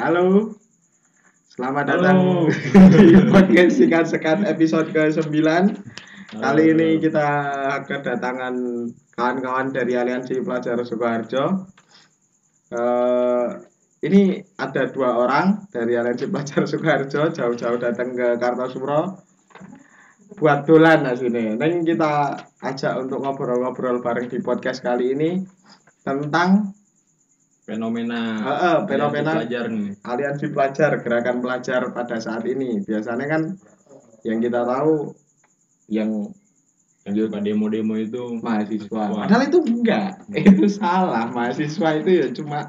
Halo. Selamat Halo. datang di podcast Sikat Sekat episode ke-9. Kali ini kita kedatangan kawan-kawan dari Aliansi Pelajar Sukoharjo. Eh, ini ada dua orang dari Aliansi Pelajar Sukoharjo jauh-jauh datang ke Kartosuro buat dolan nah sini. Neng kita ajak untuk ngobrol-ngobrol bareng di podcast kali ini tentang fenomena Eh, eh, fenomena pelajar nih aliansi pelajar, gerakan pelajar pada saat ini. Biasanya kan yang kita tahu yang yang juga demo-demo itu mahasiswa. Wah. Padahal itu enggak, itu salah. Mahasiswa itu ya cuma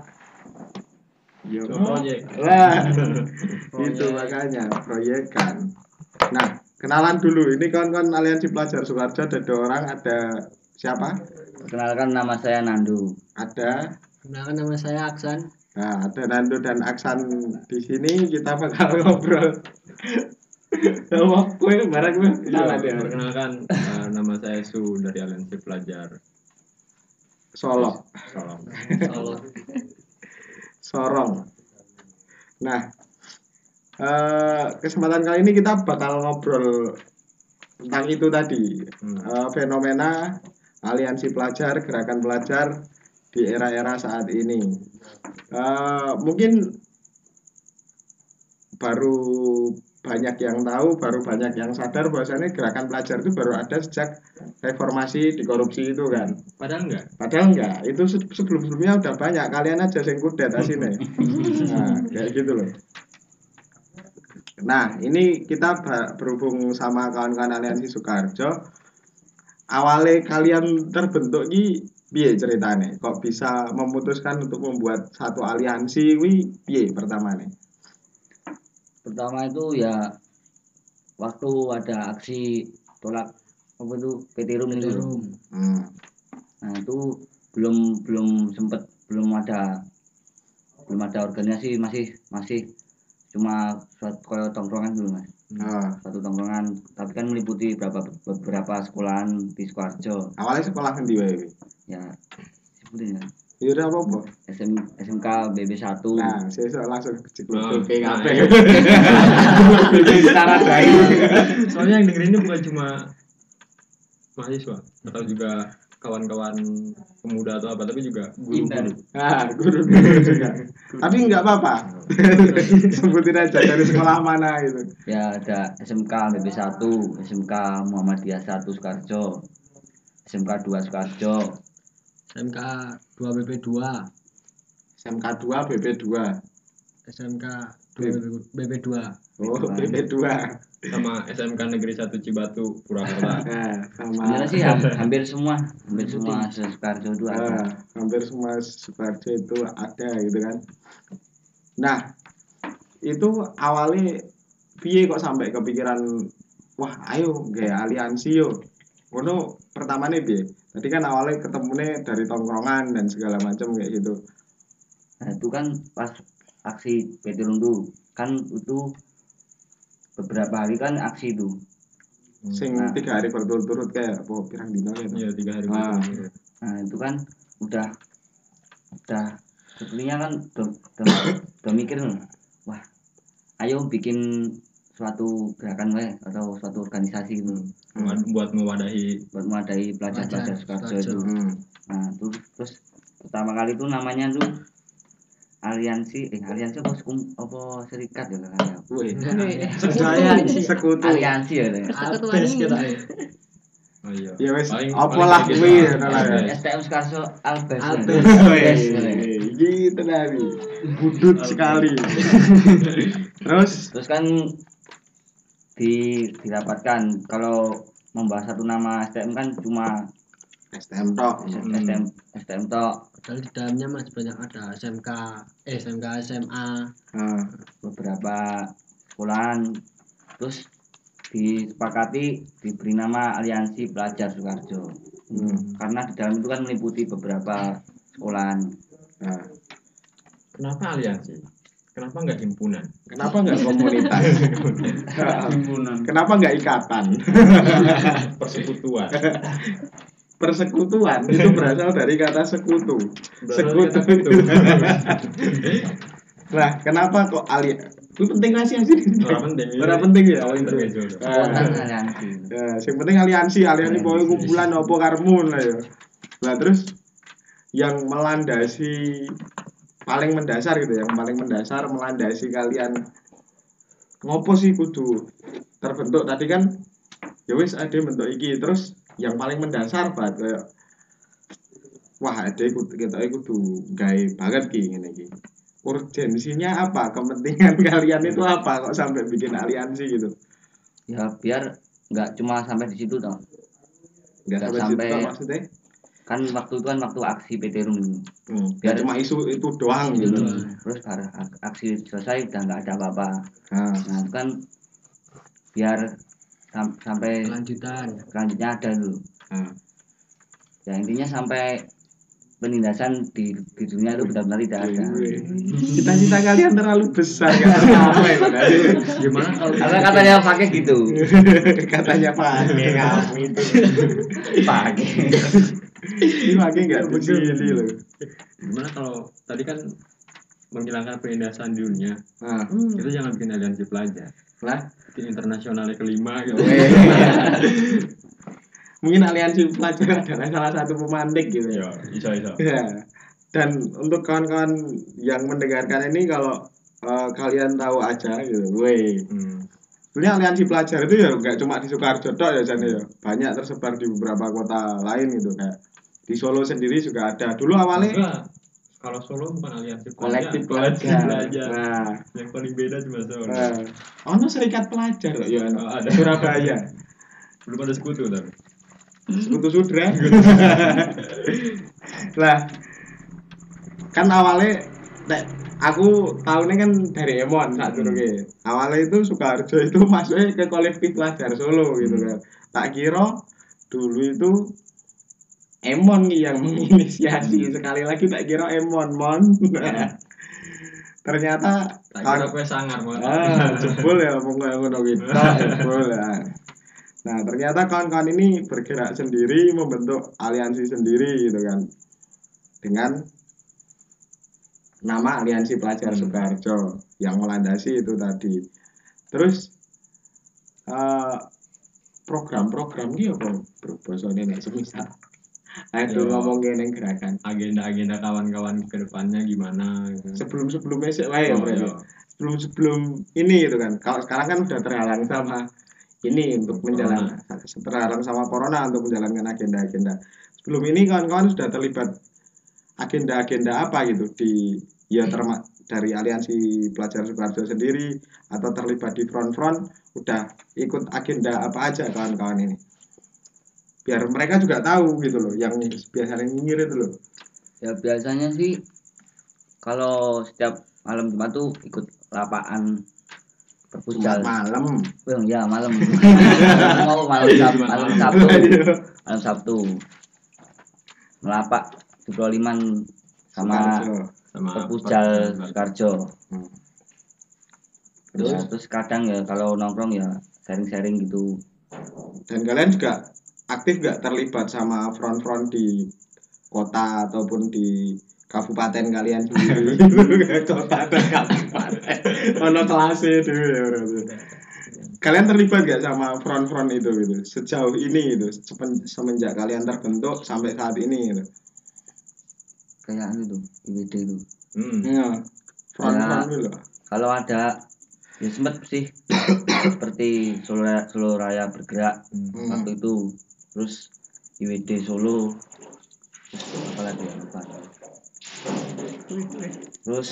Yo, Cuma proyek. lah, itu makanya proyekan. Nah, kenalan dulu. Ini kawan-kawan aliansi pelajar Sukarjo ada dua orang. Ada siapa? Perkenalkan nama saya Nandu. Ada Kenalkan nama saya Aksan. Nah, ada Nando dan Aksan di sini kita bakal ngobrol. Sama gue bareng gue Iya, ya. perkenalkan eh, nama saya Su dari Aliansi Pelajar Solo, Solong. Solo. Sorong. Nah, eh, kesempatan kali ini kita bakal ngobrol tentang itu tadi Hmm. Eh, fenomena aliansi pelajar, gerakan pelajar di era-era saat ini. Eh, mungkin baru banyak yang tahu, baru banyak yang sadar bahwasannya gerakan pelajar itu baru ada sejak reformasi di korupsi itu kan. Padahal enggak Padahal enggak, itu se- sebelum-sebelumnya udah banyak. Kalian aja sing kudet asine. Nah, kayak gitu loh. Nah, ini kita berhubung sama kawan-kawan aliansi Soekarjo. Awalnya kalian terbentuk ini piye ceritanya? Kok bisa memutuskan untuk membuat satu aliansi wi piye pertama nih? Pertama itu ya waktu ada aksi tolak apa itu PT Rum itu. Hmm. Nah itu belum belum sempet belum ada belum ada organisasi masih masih cuma suatu kayak tongkrongan dulu mas Nah, satu tongkrongan tapi kan meliputi beberapa beberapa sekolahan di Sukoharjo awalnya sekolah wae? Ya sebutin ya udah apa-apa. SM, SMK BB 1 Nah, saya langsung cekluk Oh, ke nah, kabeh. iya. Cara dai. soalnya yang dengerin ini bukan cuma mahasiswa atau juga kawan-kawan pemuda atau apa tapi juga guru-guru Nah, guru-guru juga. Tapi nggak apa-apa. Sebutin aja dari sekolah mana gitu. ya ada SMK BB 1 SMK Muhammadiyah 1 Sukarjo SMK 2 Sukarjo SMK 2 BP 2. SMK 2 BB 2. SMK 2 BP 2. Oh, BB 2. sama SMK Negeri 1 Cibatu Purwakarta Nah, sama sebenarnya sih ham- hampir semua hampir semua Sukarjo itu ada Nah, hampir semua Sukarjo itu ada gitu kan. Nah, itu awalnya piye kok sampai kepikiran wah ayo gaya aliansi yo. Ngono pertamanya piye? Tadi kan awalnya ketemunya dari tongkrongan dan segala macam kayak gitu. Nah itu kan pas aksi PT Rundu kan itu beberapa hari kan aksi itu. Sing Nah. tiga hari berturut-turut kayak apa pirang dino ya. iya tiga hari Ah. berturut-turut. Nah itu kan udah udah sebetulnya kan udah, udah, udah mikir nih, wah ayo bikin suatu gerakan we atau suatu organisasi gitu buat, buat mewadahi buat memadai pelajar-pelajar Sukarjo. itu. Hmm. Nah terus, terus pertama kali itu namanya tuh aliansi eh aliansi apa sekum apa serikat ya kan ya Sekutu. sekutu. aliansi ya kita ya. oh iya Ya wes, apa lah kuwi. STM Sukarso Albes Albes. Gitu dari budut sekali. Terus terus kan di dirapatkan kalau membahas satu nama STM kan cuma STM tok. STM STM tok. Padahal di dalamnya masih banyak ada SMK, eh, SMK, SMA. Nah, beberapa sekolahan. Terus disepakati diberi nama Aliansi Pelajar Sukarjo hmm, karena di dalam itu kan meliputi beberapa sekolahan. Nah. kenapa aliansi kenapa nggak himpunan Kenapa nggak komunitas? Kenapa nggak ikatan? persekutuan Persekutuan itu berasal dari kata sekutu. Berasal Sekutu itu. Nah, kenapa kok ali itu penting nggak sih sih? Ora penting. Ora penting ya? Oh. Ah. Konten aliansi. Ya, yang penting aliansi, aliansi pokoknya kumpulan apa karmu lah ya. Nah, terus yang melandasi paling mendasar gitu, yang paling mendasar melandasi kalian. Ngopo sih kudu terbentuk? Tadi kan ya wis ada bentuk iki. Terus yang paling mendasar banget kayak wah ada kudu kita kudu gawe banget ki ngene iki. Urgensinya apa? Kepentingan kalian itu apa? Kok sampai bikin aliansi gitu? Ya biar nggak cuma sampai di situ toh. nggak Nggak sampai, situ sampai- maksudnya Kan waktu itu kan waktu aksi PT Rum. Hmm, ya Biar- cuma isu itu doang gitu. Terus baru ak- aksi selesai udah nggak ada apa-apa. Nah, Nah itu kan biar sam- sampai Kelanjutan. selanjutnya ada dulu. nah. Ya intinya sampai penindasan di, di dunia itu benar-benar tidak ada. Cita-cita kalian terlalu besar kan sampai Gimana kalau Karena katanya pakai gitu. katanya pakai kamu itu Pakai. ini pakai nggak begini loh. Gimana kalau tadi kan menghilangkan penindasan di dunia, nah itu jangan bikin aliansi pelajar. lah? Bikin internasionalnya kelima gitu. mungkin aliansi pelajar adalah salah satu pemantik gitu. Iya, bisa bisa. ya dan untuk kawan-kawan yang mendengarkan ini kalau eh, kalian tahu aja gitu weh. Hmm. Sebenarnya aliansi pelajar itu ya nggak cuma di Soekarjo tok ya Jan, ya banyak tersebar di beberapa kota lain gitu kayak di Solo sendiri juga ada dulu awalnya Enggak. Kalau Solo bukan aliansi kolektif pelajar, kolektif pelajar pelajar. nah, Yang paling beda cuma Solo. nah. ono serikat pelajar loh ya Oh, ada. Surabaya Belum ada sekutu tapi. sekutu sudra lah kan awalnya nek aku tahunnya kan dari Emon saat dulu awalnya itu Soekarjo itu masuknya ke kolektif pelajar Solo gitu kan tak kira dulu itu Emon nih yang menginisiasi sekali lagi tak kira Emon mon ternyata Tak kira kue sangar mau. Ah, jebol ya nggak ngono gitu. Jebol ya. Nah, ternyata kawan-kawan ini bergerak sendiri, membentuk aliansi sendiri gitu kan. Dengan nama Aliansi Pelajar Hmm. Soekarjo yang melandasi itu tadi. Terus eh, program-program ini apa berbahasa ini semisal. Aduh Yo. ngomongin yang gerakan. Agenda-agenda kawan-kawan ke depannya gimana gitu. Sebelum-sebelumnya sih wae ya, Oh, berarti. iya. sebelum sebelum ini gitu kan kalau sekarang kan udah terhalang sama ini untuk menjalankan terhalang sama corona untuk menjalankan agenda-agenda sebelum ini kawan-kawan sudah terlibat agenda-agenda apa gitu. Di ya terma dari aliansi pelajar Soekarjo sendiri atau terlibat di front-front udah ikut agenda apa aja kawan-kawan ini. Biar mereka juga tahu gitu loh yang biasanya nyinyir itu loh. Ya biasanya sih kalau setiap malam Jumat tuh ikut lapaan Jumat perpusal. malam. Oh, ya malam. Mau malam Sabtu, malam. Sabtu, malam Sabtu. Melapak Subroliman sama Soekarjo. sama Soekarjo. Hmm. Terus, terus kadang ya kalau nongkrong ya sharing-sharing gitu. Dan kalian juga aktif nggak terlibat sama front-front di kota ataupun di kabupaten kalian sendiri kota dan kabupaten ono kelasnya dulu ya kalian terlibat gak sama front-front itu gitu sejauh ini gitu semenjak kalian terbentuk sampai saat ini gitu Kayak itu IWD itu. Hmm. ya, front-front Ya. loh. Kalau ada ya sempat sih seperti Solo, Solo Raya bergerak Hmm. waktu itu terus IWD Solo terus apa lagi ya lupa terus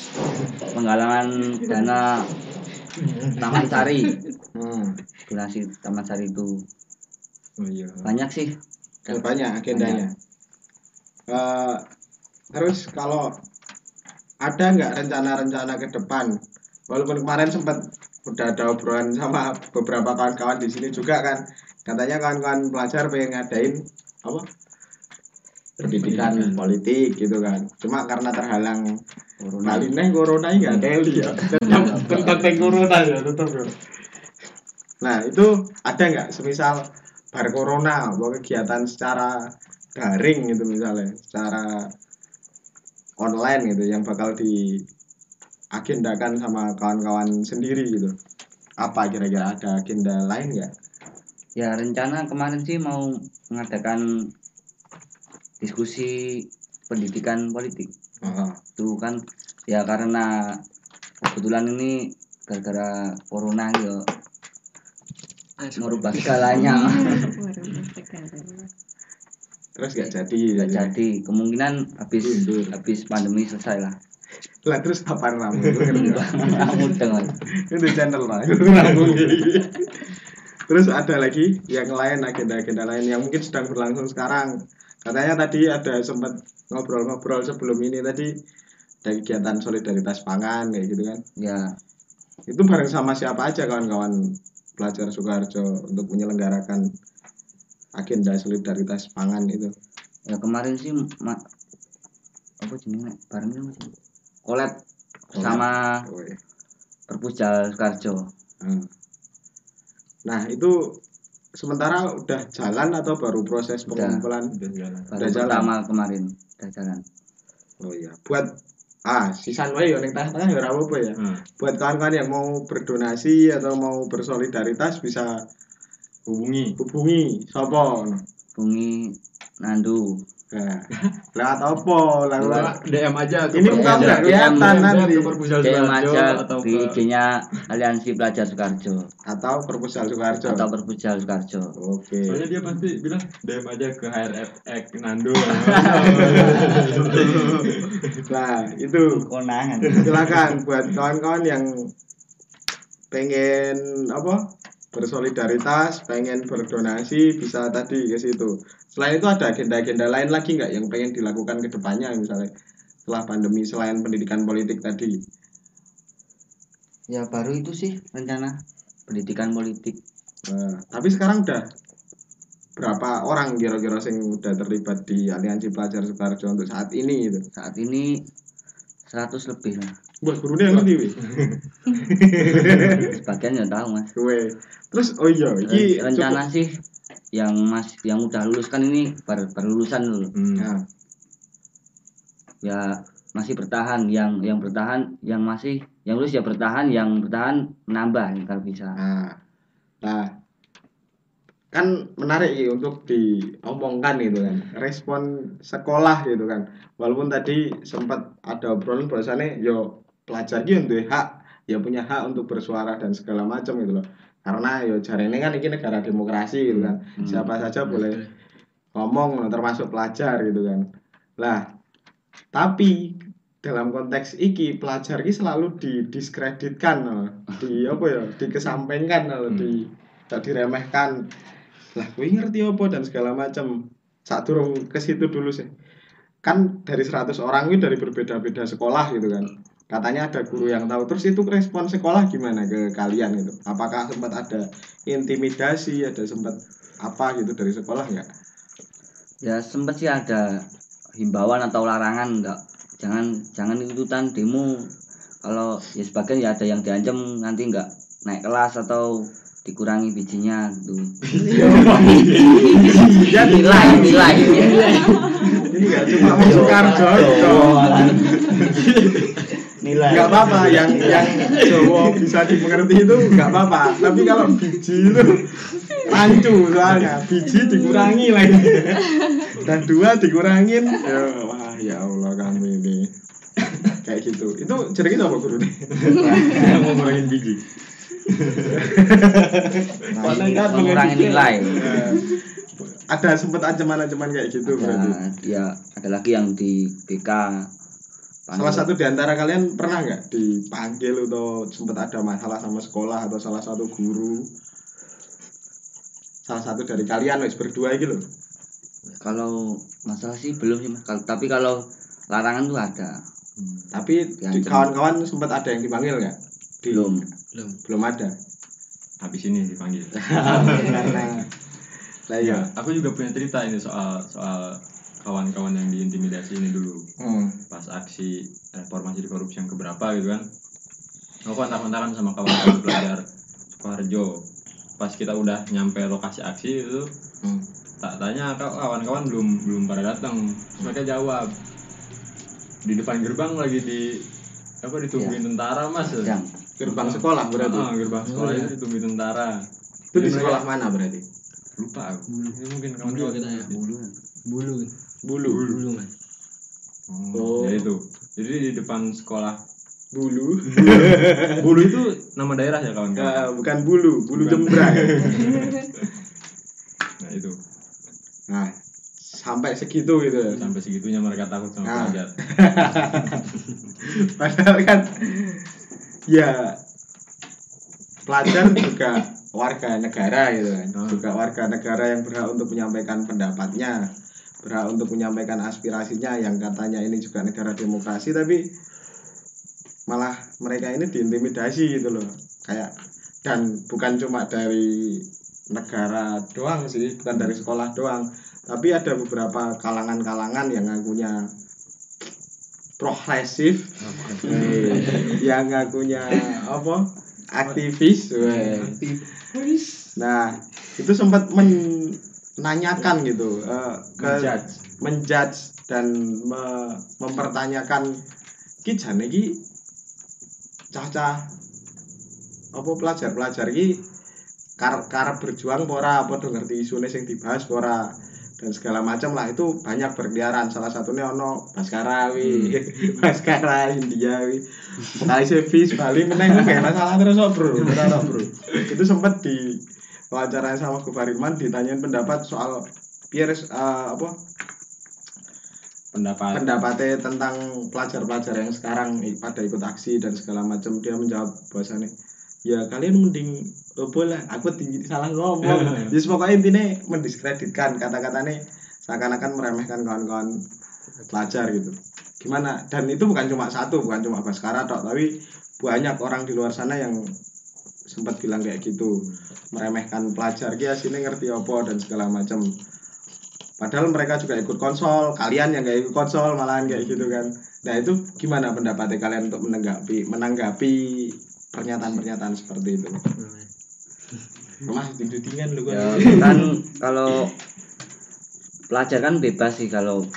penggalangan dana Taman Sari Hmm. donasi Taman Sari itu Oh iya. banyak sih Ya, banyak agendanya. Eh, terus kalau ada nggak rencana-rencana ke depan? Walaupun kemarin sempat udah ada obrolan sama beberapa kawan-kawan di sini juga kan, katanya kawan-kawan pelajar pengen ngadain apa? Pendidikan politik gitu kan. Cuma karena terhalang corona kali ini corona ini nggak teli ya. Yang corona ya tetap ya. Nah itu ada nggak semisal bar corona bahwa kegiatan secara daring gitu misalnya secara online gitu yang bakal di agendakan sama kawan-kawan sendiri gitu. Apa kira-kira ada agenda lain nggak? Ya rencana kemarin sih mau mengadakan diskusi pendidikan politik. Heeh. itu kan ya karena kebetulan ini gara-gara corona gitu. Merubah segalanya terus nggak jadi nggak jadi. Kemungkinan habis habis pandemi selesai lah. Lah terus apa ramu mudah Mas. itu channel lah. Terus ada lagi yang lain agenda-agenda lain yang mungkin sedang berlangsung sekarang. Katanya tadi ada sempat ngobrol-ngobrol sebelum ini tadi ada kegiatan solidaritas pangan kayak gitu kan. Ya. Itu bareng sama siapa aja kawan-kawan pelajar Sukoharjo untuk menyelenggarakan agenda solidaritas pangan itu ya kemarin sih ma- apa jenenge barengnya mas kolab sama Oh, iya. Sukarjo Hmm. Nah itu sementara udah jalan atau baru proses Udah. pengumpulan? Udah jalan. baru Udah jalan. pertama kemarin udah jalan Oh iya. Buat ah sisan wae yo ning tengah-tengah ya apa ya. Hmm. Buat kawan-kawan yang mau berdonasi atau mau bersolidaritas bisa Hubungi. hubungi sapa? bungi nandu Nah, lewat apa? Lewat DM aja Ini Perpusal. nggak kelihatan DM nanti. DM aja atau di IG-nya Aliansi Pelajar Sukarjo atau perpusal Sukoharjo. atau perpusal Sukarjo Oke. Soalnya dia pasti bilang DM aja ke HRFX Nando. Nah, itu konangan silakan buat kawan-kawan yang pengen apa bersolidaritas pengen berdonasi bisa tadi ke situ. Selain itu ada agenda-agenda lain lagi nggak yang pengen dilakukan ke depannya misalnya setelah pandemi selain pendidikan politik tadi? Ya baru itu sih rencana pendidikan politik. Nah, tapi sekarang udah berapa orang kira-kira yang udah terlibat di aliansi pelajar Sukarjo untuk saat ini gitu? Saat ini 100 lebih lah buat guru yang ngerti wih. sebagian ya tahu mas Weh. terus oh iya iki Ren- rencana sih yang mas yang udah lulus kan ini baru, baru lulusan dulu Hmm. Nah, ya masih bertahan yang yang bertahan yang masih yang lulus ya bertahan yang bertahan menambah kalau bisa Nah, nah kan menarik ya untuk diomongkan itu kan respon sekolah gitu kan walaupun tadi sempat ada obrolan bahwasannya yo pelajar gitu untuk hak ya punya hak untuk bersuara dan segala macam gitu loh. Karena yo jari ini kan ini negara demokrasi gitu kan. Hmm. siapa saja boleh ngomong termasuk pelajar gitu kan. Lah tapi dalam konteks iki pelajar iki selalu didiskreditkan loh. di apa ya dikesampingkan loh, di tak diremehkan. Lah gue ngerti apa dan segala macam. Saat turun ke situ dulu sih. Kan dari 100 orang itu dari berbeda-beda sekolah gitu kan katanya ada guru yang tahu. Terus itu respon sekolah gimana ke kalian gitu? Apakah sempat ada intimidasi ada sempat apa gitu dari sekolah nggak? Ya sempat sih ada himbauan atau larangan enggak jangan jangan ikutan demo. Kalau ya sebagian ya ada yang diancam nanti enggak naik kelas atau dikurangi bijinya gitu. Ya nilai nilai. Ini nggak cuma masuk karjo nilai. Nggak apa-apa yang yang Jawa bisa dimengerti itu nggak apa-apa. Tapi kalau biji itu rancu soalnya. Biji dikurangi lagi. Dan dua dikurangin. Ya wah ya Allah kami ini. Kayak gitu. Itu jadi kita apa guru? Nih Yang mau ngurangin biji. Karena kan mengurangi nilai. Eh, ada sempat ancaman-ancaman kayak gitu berarti? Nah, ya ada lagi yang di BK salah satu di antara kalian pernah nggak dipanggil atau sempat ada masalah sama sekolah atau salah satu guru? Salah satu dari kalian wis berdua gitu loh kalau masalah sih belum sih tapi kalau larangan tuh ada. Tapi di kawan-kawan sempat ada yang dipanggil nggak? Di- belum. Belum. Belum ada. Habis ini dipanggil. karena lah Ya, ya aku juga punya cerita ini soal soal kawan-kawan yang diintimidasi ini dulu hmm. pas aksi reformasi di korupsi yang keberapa gitu kan aku kontak-kontakan sama kawan-kawan pelajar Sukoharjo pas kita udah nyampe lokasi aksi itu Hmm. tak tanya kau kawan-kawan belum belum pada datang Terus mereka jawab di depan gerbang lagi di apa ditungguin tentara mas Jam. gerbang sekolah berarti Ah, gerbang sekolah Oh, itu iya. ditungguin tentara itu di sekolah mereka- mana berarti lupa aku. Ini mungkin kawan Bulu kita ya. Bulu. Bulu. bulu Bulu mas. Oh. ya itu jadi di depan sekolah bulu Bulu itu nama daerah ya kawan-kawan Eh, bukan bulu bulu Bukan. jembrang nah itu nah sampai segitu gitu ya sampai segitunya mereka takut sama Nah. pelajar padahal kan ya pelajar juga warga negara gitu kan Hmm. juga warga negara yang berhak untuk menyampaikan pendapatnya berhak untuk menyampaikan aspirasinya yang katanya ini juga negara demokrasi tapi malah mereka ini diintimidasi gitu loh. Kayak dan bukan cuma dari negara doang sih bukan dari sekolah doang tapi ada beberapa kalangan-kalangan yang ngakunya progresif yang ngakunya apa aktivis weh. nah itu sempat menanyakan gitu eh, ke Menjudge. menjudge dan me- mempertanyakan ki jane ki cah-cah apa pelajar-pelajar ki kar karep berjuang ora? Apa do ngerti isune sing dibahas ora? Dan segala macam lah itu banyak berkeliaran. Salah satunya ono Baskara wi Baskara India wi. Kali Sevis Bali meneng kayak masalah terus bro. Bro. Itu sempat di wawancara sama Gufariman ditanyain pendapat soal Pierre apa? Pendapat. Pendapatnya tentang pelajar-pelajar yang sekarang pada ikut aksi dan segala macam. Dia menjawab bahwasannya ya kalian mending oh, boleh. Aku tinggi salah ngomong. Jadi pokoknya intinya mendiskreditkan. Kata-katanya seakan-akan meremehkan kawan-kawan pelajar gitu. Gimana? Dan itu bukan cuma satu bukan cuma Baskara tok tapi banyak orang di luar sana yang sempat bilang kayak gitu meremehkan pelajar. Dia sini ngerti apa dan segala macam. Padahal mereka juga ikut konsol kalian yang gak ikut konsol malahan kayak gitu kan. Nah itu gimana pendapatnya kalian untuk menanggapi menanggapi pernyataan-pernyataan seperti itu? Rumah didudingan lu Ya, kan kan kalau pelajar kan bebas sih kalau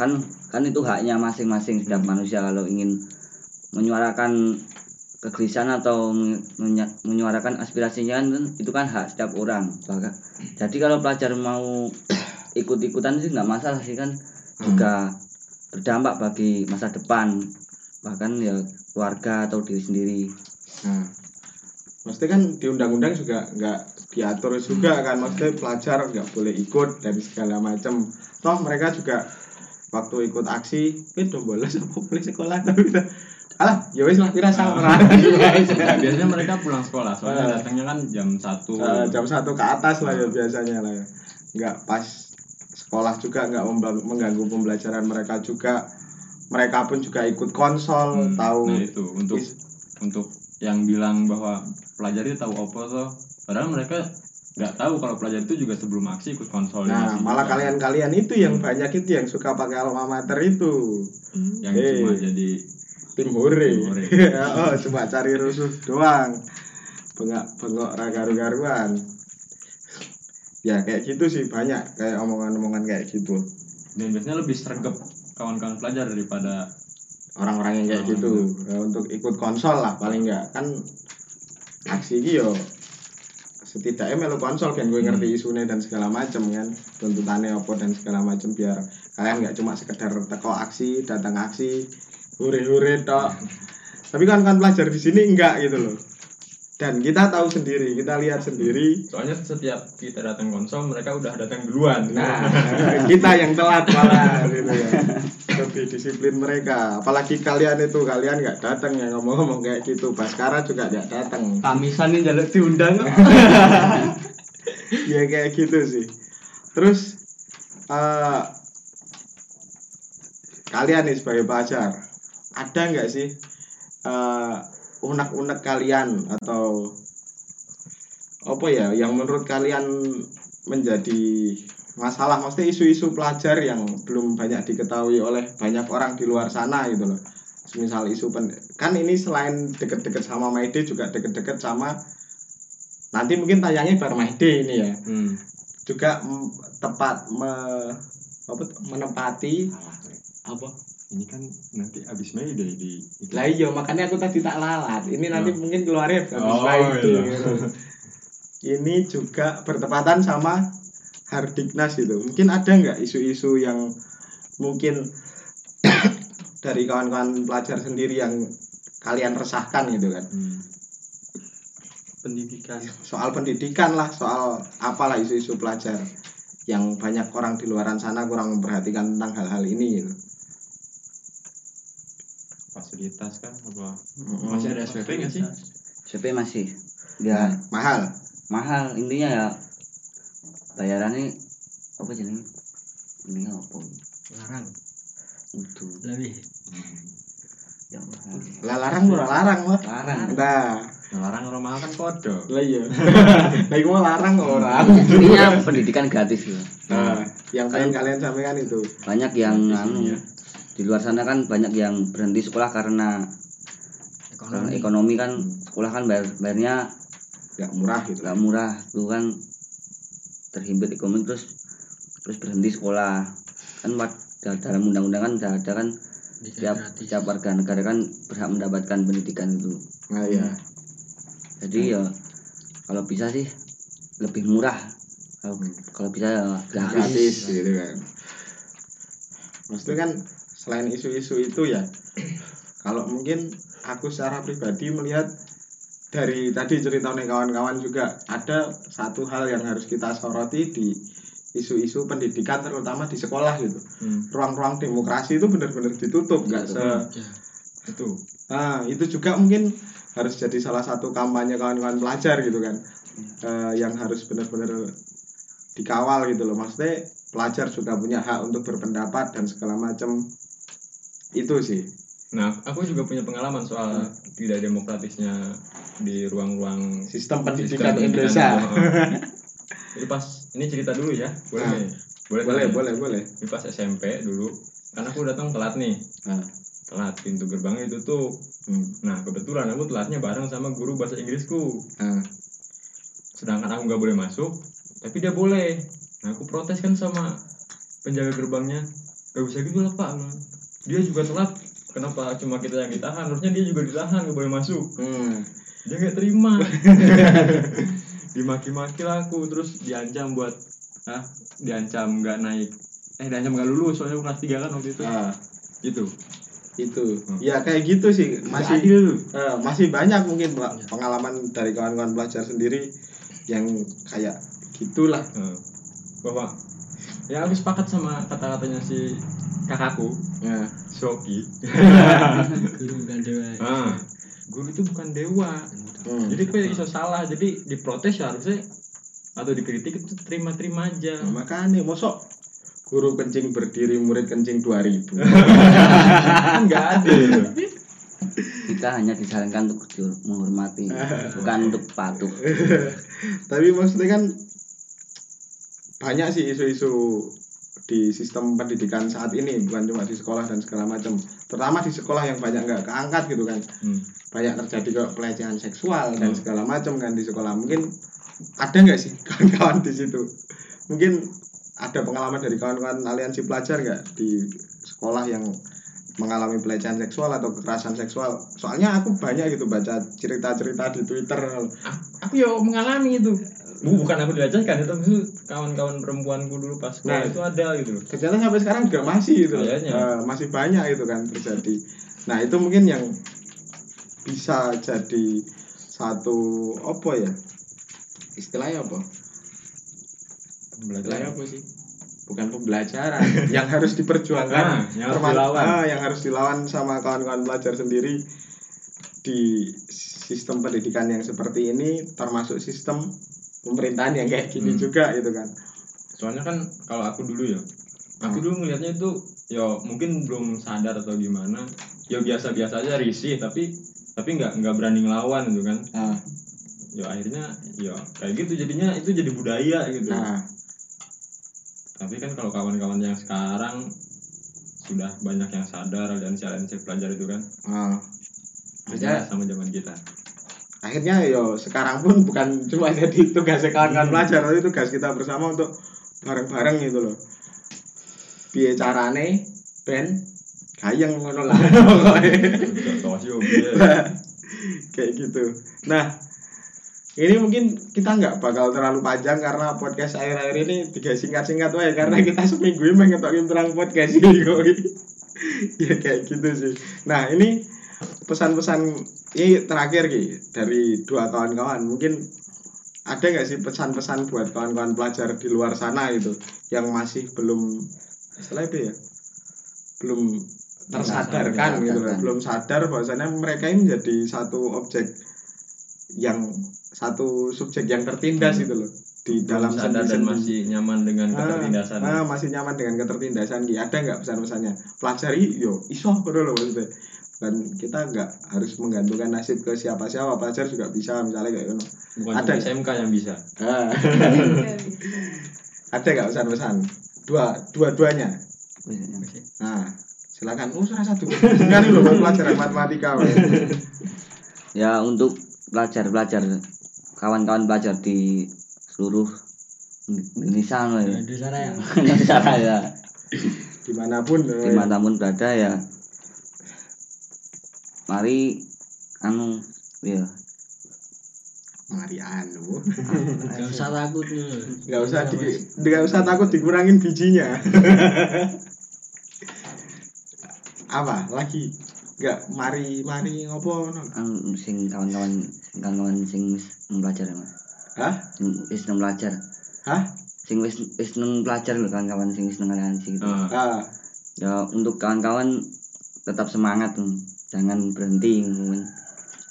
kan kan itu haknya masing-masing setiap manusia kalau ingin menyuarakan kegelisahan atau menyuarakan aspirasinya kan itu kan hak setiap orang. Jadi kalau pelajar mau ikut-ikutan sih nggak masalah sih kan. Juga berdampak bagi masa depan bahkan ya keluarga atau diri sendiri. Nah, maksudnya kan di undang-undang juga nggak diatur juga kan, maksudnya pelajar nggak boleh ikut dan segala macam. Toh mereka juga waktu ikut aksi, itu bolos apa boleh sekolah. Tapi kita alah ya wis lah kira sama Nah, biasanya mereka pulang sekolah soalnya Ah. datangnya kan jam satu. Eh, jam satu ke atas lah ya biasanya lah ya. nggak pas sekolah juga nggak mengganggu pembelajaran mereka juga. Mereka pun juga ikut konsol Hmm, tahu nah itu. Untuk is- untuk yang bilang bahwa pelajar itu tahu apa tuh padahal mereka nggak tahu kalau pelajar itu juga sebelum aksi ikut konsol Nah, malah kalian-kalian itu yang banyak itu yang suka pakai alma mater itu. yang Eh. cuma jadi Tim hore. Oh, cuma cari rusuh doang. Bengak bengok garu-garuan. Ya kayak gitu sih banyak kayak omongan-omongan kayak gitu. dan biasanya lebih sergap kawan-kawan pelajar daripada Orang-orang yang kayak Oh, gitu Ya, untuk ikut konsol lah paling enggak kan aksi yo setidaknya melu konsol kan gue ngerti isunya dan segala macam kan tuntutannya apa dan segala macam biar kalian nggak cuma sekedar teko aksi datang aksi hure-hure tok. Tapi kan kan pelajar di sini enggak gitu loh. Dan kita tahu sendiri kita lihat sendiri. Soalnya setiap kita datang konsol mereka udah datang duluan. Nah kita yang telat malah gitu ya. Lebih disiplin mereka. Apalagi kalian itu kalian nggak datang ya ngomong-ngomong kayak gitu. Baskara juga nggak datang. Kamisan ini jaluk diundang. ya kayak gitu sih. Terus eh kalian nih sebagai pelajar ada nggak sih eh unek-unek kalian atau apa ya yang menurut kalian menjadi masalah? Maksudnya isu-isu pelajar yang belum banyak diketahui oleh banyak orang di luar sana gitu loh. Misal isu pen kan ini selain deket-deket sama Maide juga deket-deket sama nanti mungkin tayangnya bar Maide ini ya. Hmm. juga tepat me, apa menempati apa ini kan nanti abis Mei deh di itu. Lah iya, makanya aku tadi tak lalat. Ini nanti Oh. mungkin keluarnya habis Oh, Friday, iya. gitu. Ini juga bertepatan sama Hardiknas itu. Mungkin ada nggak isu-isu yang mungkin dari kawan-kawan pelajar sendiri yang kalian resahkan gitu kan? Hmm. pendidikan Soal pendidikan lah, soal apalah isu-isu pelajar yang banyak orang di luaran sana kurang memperhatikan tentang hal-hal ini gitu. Fasilitas kan apa Mm-mm. masih ada SPP nggak sih CP masih ya mahal. mahal intinya ya bayarannya apa jenenge ini apa larang udah lebih ya mahal. Lah larang ora larang lah. larang Nah, ngelarang orang mahal kan podo lah iya. Lah iku mah larang orang. intinya pendidikan gratis gitu Nah, yang pengen kalian sampaikan itu. banyak yang Gratis, anu iya. Di luar sana kan banyak yang berhenti sekolah karena karena ekonomi ekonomi kan sekolah kan bayar bayarnya Gak murah gitu. nggak murah. Itu kan terhimpit ekonomi terus terus berhenti sekolah. Kan dalam undang-undang kan udah ada kan setiap setiap warga negara kan berhak mendapatkan pendidikan itu. Nah, iya. jadi ya kalau bisa sih lebih murah. Kalau kalau bisa ya gratis Gratis. gitu kan. Maksudnya kan selain isu-isu itu ya kalau mungkin aku secara pribadi melihat dari tadi cerita nih kawan-kawan juga ada satu hal yang harus kita soroti di isu-isu pendidikan terutama di sekolah gitu Hmm. ruang-ruang demokrasi itu benar-benar ditutup nggak se ya. itu Nah, itu juga mungkin harus jadi salah satu kampanye kawan-kawan pelajar gitu kan. Eh, yang harus benar-benar dikawal gitu loh. Maksudnya pelajar juga punya hak untuk berpendapat dan segala macam. Itu sih. nah aku juga punya pengalaman soal tidak demokratisnya di ruang-ruang Sistem pendidikan Indonesia. itu, jadi pas ini cerita dulu ya boleh Nah. boleh boleh, boleh, boleh. ini pas SMP dulu karena aku datang telat nih Nah. telat pintu gerbangnya ditutup Hmm. nah kebetulan aku telatnya bareng sama guru bahasa Inggrisku Nah, sedangkan aku nggak boleh masuk tapi dia boleh nah aku protes kan sama penjaga gerbangnya gak bisa gitu lah pak dia juga telat. Kenapa cuma kita yang ditahan? Harusnya dia juga ditahan gak boleh masuk. Hmm. dia nggak terima. Dimaki-maki lah aku terus diancam buat ah diancam nggak naik. Eh diancam nggak lulus soalnya aku kelas tiga kan waktu itu. Ah, gitu. Itu. Hmm. Ya kayak gitu sih. masih adil eh, masih banyak mungkin Pak, pengalaman dari kawan-kawan pelajar sendiri yang kayak gitulah. Nah, bahwa ya aku sepakat sama kata-katanya si kakakku. Nah, Shoki. Guru bukan dewa ah. Guru itu bukan dewa. Hmm. jadi kok iso salah? Jadi diprotes ya harusnya atau dikritik itu terima-terima aja. Nah, makanya mosok guru kencing berdiri murid kencing 2000 kan nggak adil kita hanya disarankan untuk jujur, menghormati bukan untuk patuh. Tapi maksudnya kan banyak sih isu-isu di sistem pendidikan saat ini bukan cuma di sekolah dan segala macam. Terutama di sekolah yang banyak nggak keangkat gitu kan. Hmm. banyak terjadi kok pelecehan seksual dan Hmm. segala macam kan di sekolah. Mungkin ada nggak sih kawan-kawan di situ? Mungkin ada pengalaman dari kawan-kawan aliansi pelajar nggak di sekolah yang mengalami pelecehan seksual atau kekerasan seksual? Soalnya aku banyak gitu baca cerita-cerita di twitter. Aku yo mengalami itu bukan aku dilecehkan itu itu kawan-kawan perempuanku dulu pas Nah. itu ada gitu ternyata sampai sekarang juga masih gitu. Eh, masih banyak itu kan terjadi. Nah itu mungkin yang bisa jadi satu apa ya? Istilahnya apa? Istilahnya belajar apa sih? Bukan pembelajaran. Yang harus diperjuangkan. Ah, yang harus dilawan. ah, yang harus dilawan sama kawan-kawan pelajar sendiri di sistem pendidikan yang seperti ini termasuk sistem pemerintahan yang kayak gini Hmm. juga gitu kan. Soalnya kan kalau aku dulu ya aku dulu ngelihatnya itu ya mungkin belum sadar atau gimana ya biasa-biasa aja risih tapi tapi nggak nggak berani ngelawan gitu kan. Nah, ya akhirnya ya kayak gitu jadinya itu jadi budaya gitu. Nah tapi kan kalau kawan-kawan yang sekarang sudah banyak yang sadar dan challenge pelajar itu kan. Nah. beda sama zaman kita akhirnya yo sekarang pun bukan cuma jadi tugas kawan-kawan Hmm. pelajar tapi tugas kita bersama untuk bareng-bareng gitu loh. Piye carane ben? Gayeng ngono lah. Ya. kayak gitu. Nah ini mungkin kita nggak bakal terlalu panjang karena podcast akhir-akhir ini tiga singkat-singkat wae karena kita seminggu ini mengetahui tentang podcast ini ya kayak gitu sih. Nah ini pesan-pesan ini terakhir Ki dari dua kawan-kawan. Mungkin ada nggak sih pesan-pesan buat kawan-kawan pelajar di luar sana gitu yang masih belum istilahnya apa ya? Belum tersadarkan gitu loh. tersadarkan. belum sadar bahwasanya mereka ini menjadi satu objek yang satu subjek yang tertindas gitu loh di dalam Belum sadar dan masih nyaman dengan Ah, ketertindasan. ah, masih nyaman dengan ketertindasan Ki. ada nggak pesan-pesannya? Pelajari yo iso betul loh maksudnya dan kita nggak harus menggantungkan nasib ke siapa-siapa pelajar juga bisa misalnya kayak gitu Bukan ada. SMK yang bisa. Ah, ada nggak pesan-pesan dua dua-duanya nah silakan oh salah satu sekali loh buat pelajaran matematika weh. ya untuk pelajar-pelajar kawan-kawan pelajar di seluruh Indonesia ya. di sana ya Indonesia ya di mana pun weh. di mana pun berada ya mari anu ya mari anu. Nggak usah takut nih nggak usah di nggak usah takut dikurangin bijinya. Apa? Lagi? Nggak mari mari ngopo anu sing kawan-kawan sing kawan-kawan sing belajar mas. Hah? Sing wis nang belajar hah? Sing wis wis nang belajar lho kawan-kawan sing wis nang gitu. Ah, ah ya untuk kawan-kawan tetap semangat tuh. Jangan berhenti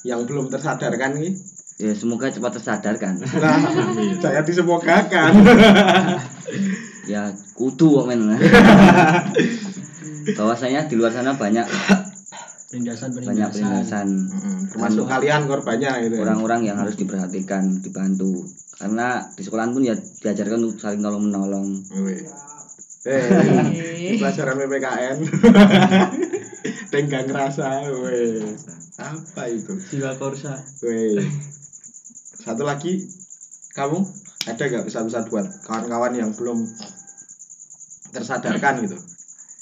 yang belum tersadarkan nih ya semoga cepat tersadarkan nah saya disemogakan. Ya kudu kok men. Bahwasanya di luar sana banyak penindasan banyak penindasan. penindasan. Mm, termasuk kalian korbannya gitu ya. orang-orang yang harus diperhatikan dibantu. Karena di sekolah pun ya diajarkan untuk saling tolong menolong eh pelajaran PPKN tenggang rasa weh. Apa itu? Sila Korsa. weh. Satu lagi kamu ada gak pesan-pesan buat kawan-kawan yang belum tersadarkan gitu?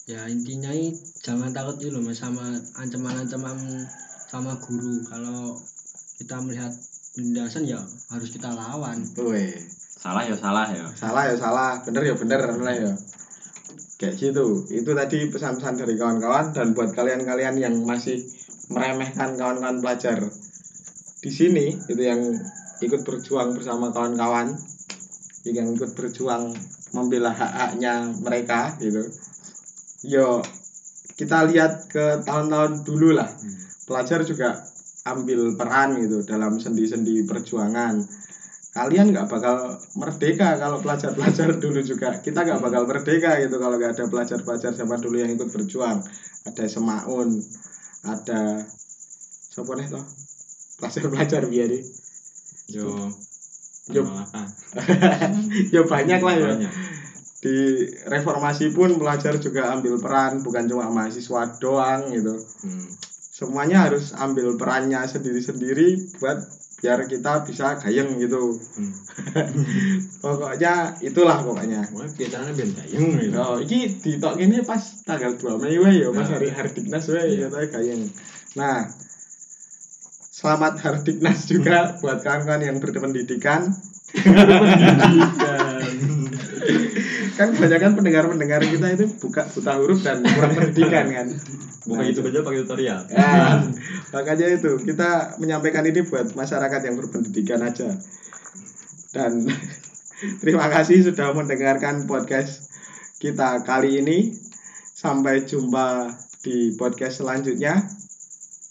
Ya intinya jangan takut dulu mas sama ancaman-ancaman sama guru. Kalau kita melihat penindasan ya harus kita lawan. Weh. Salah ya salah ya. salah ya salah. Bener ya bener lah ya kayak gitu. Itu tadi pesan-pesan dari kawan-kawan dan buat kalian-kalian yang masih meremehkan kawan-kawan pelajar di sini itu yang ikut berjuang bersama kawan-kawan yang ikut berjuang membela hak-haknya mereka gitu. Yo kita lihat ke tahun-tahun dulu lah. Pelajar juga ambil peran gitu dalam sendi-sendi perjuangan kalian nggak bakal merdeka kalau pelajar-pelajar dulu juga kita nggak bakal merdeka gitu kalau nggak ada pelajar-pelajar zaman dulu yang ikut berjuang ada Semaun ada siapa nih toh pelajar-pelajar biar deh Yo. Yo. Ya banyak lah ya Banyak. di reformasi pun pelajar juga ambil peran bukan cuma mahasiswa doang gitu Hmm. semuanya harus ambil perannya sendiri-sendiri buat biar kita bisa gayeng gitu Hmm. pokoknya itulah pokoknya Wah, kita ben gayeng gitu. Oh, iki ditok ini pas tanggal 2 Mei wae ya, pas Nah. hari Hardiknas wae Iya. ya gayeng. Nah, selamat Hardiknas juga buat kawan-kawan yang berpendidikan. kan kebanyakan pendengar-pendengar kita itu buka buta huruf dan kurang pendidikan kan. Bukan Nah, itu aja pakai tutorial. Ya, makanya itu kita menyampaikan ini buat masyarakat yang berpendidikan aja. Dan terima kasih sudah mendengarkan podcast kita kali ini. Sampai jumpa di podcast selanjutnya.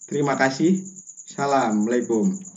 Terima kasih. Assalamualaikum.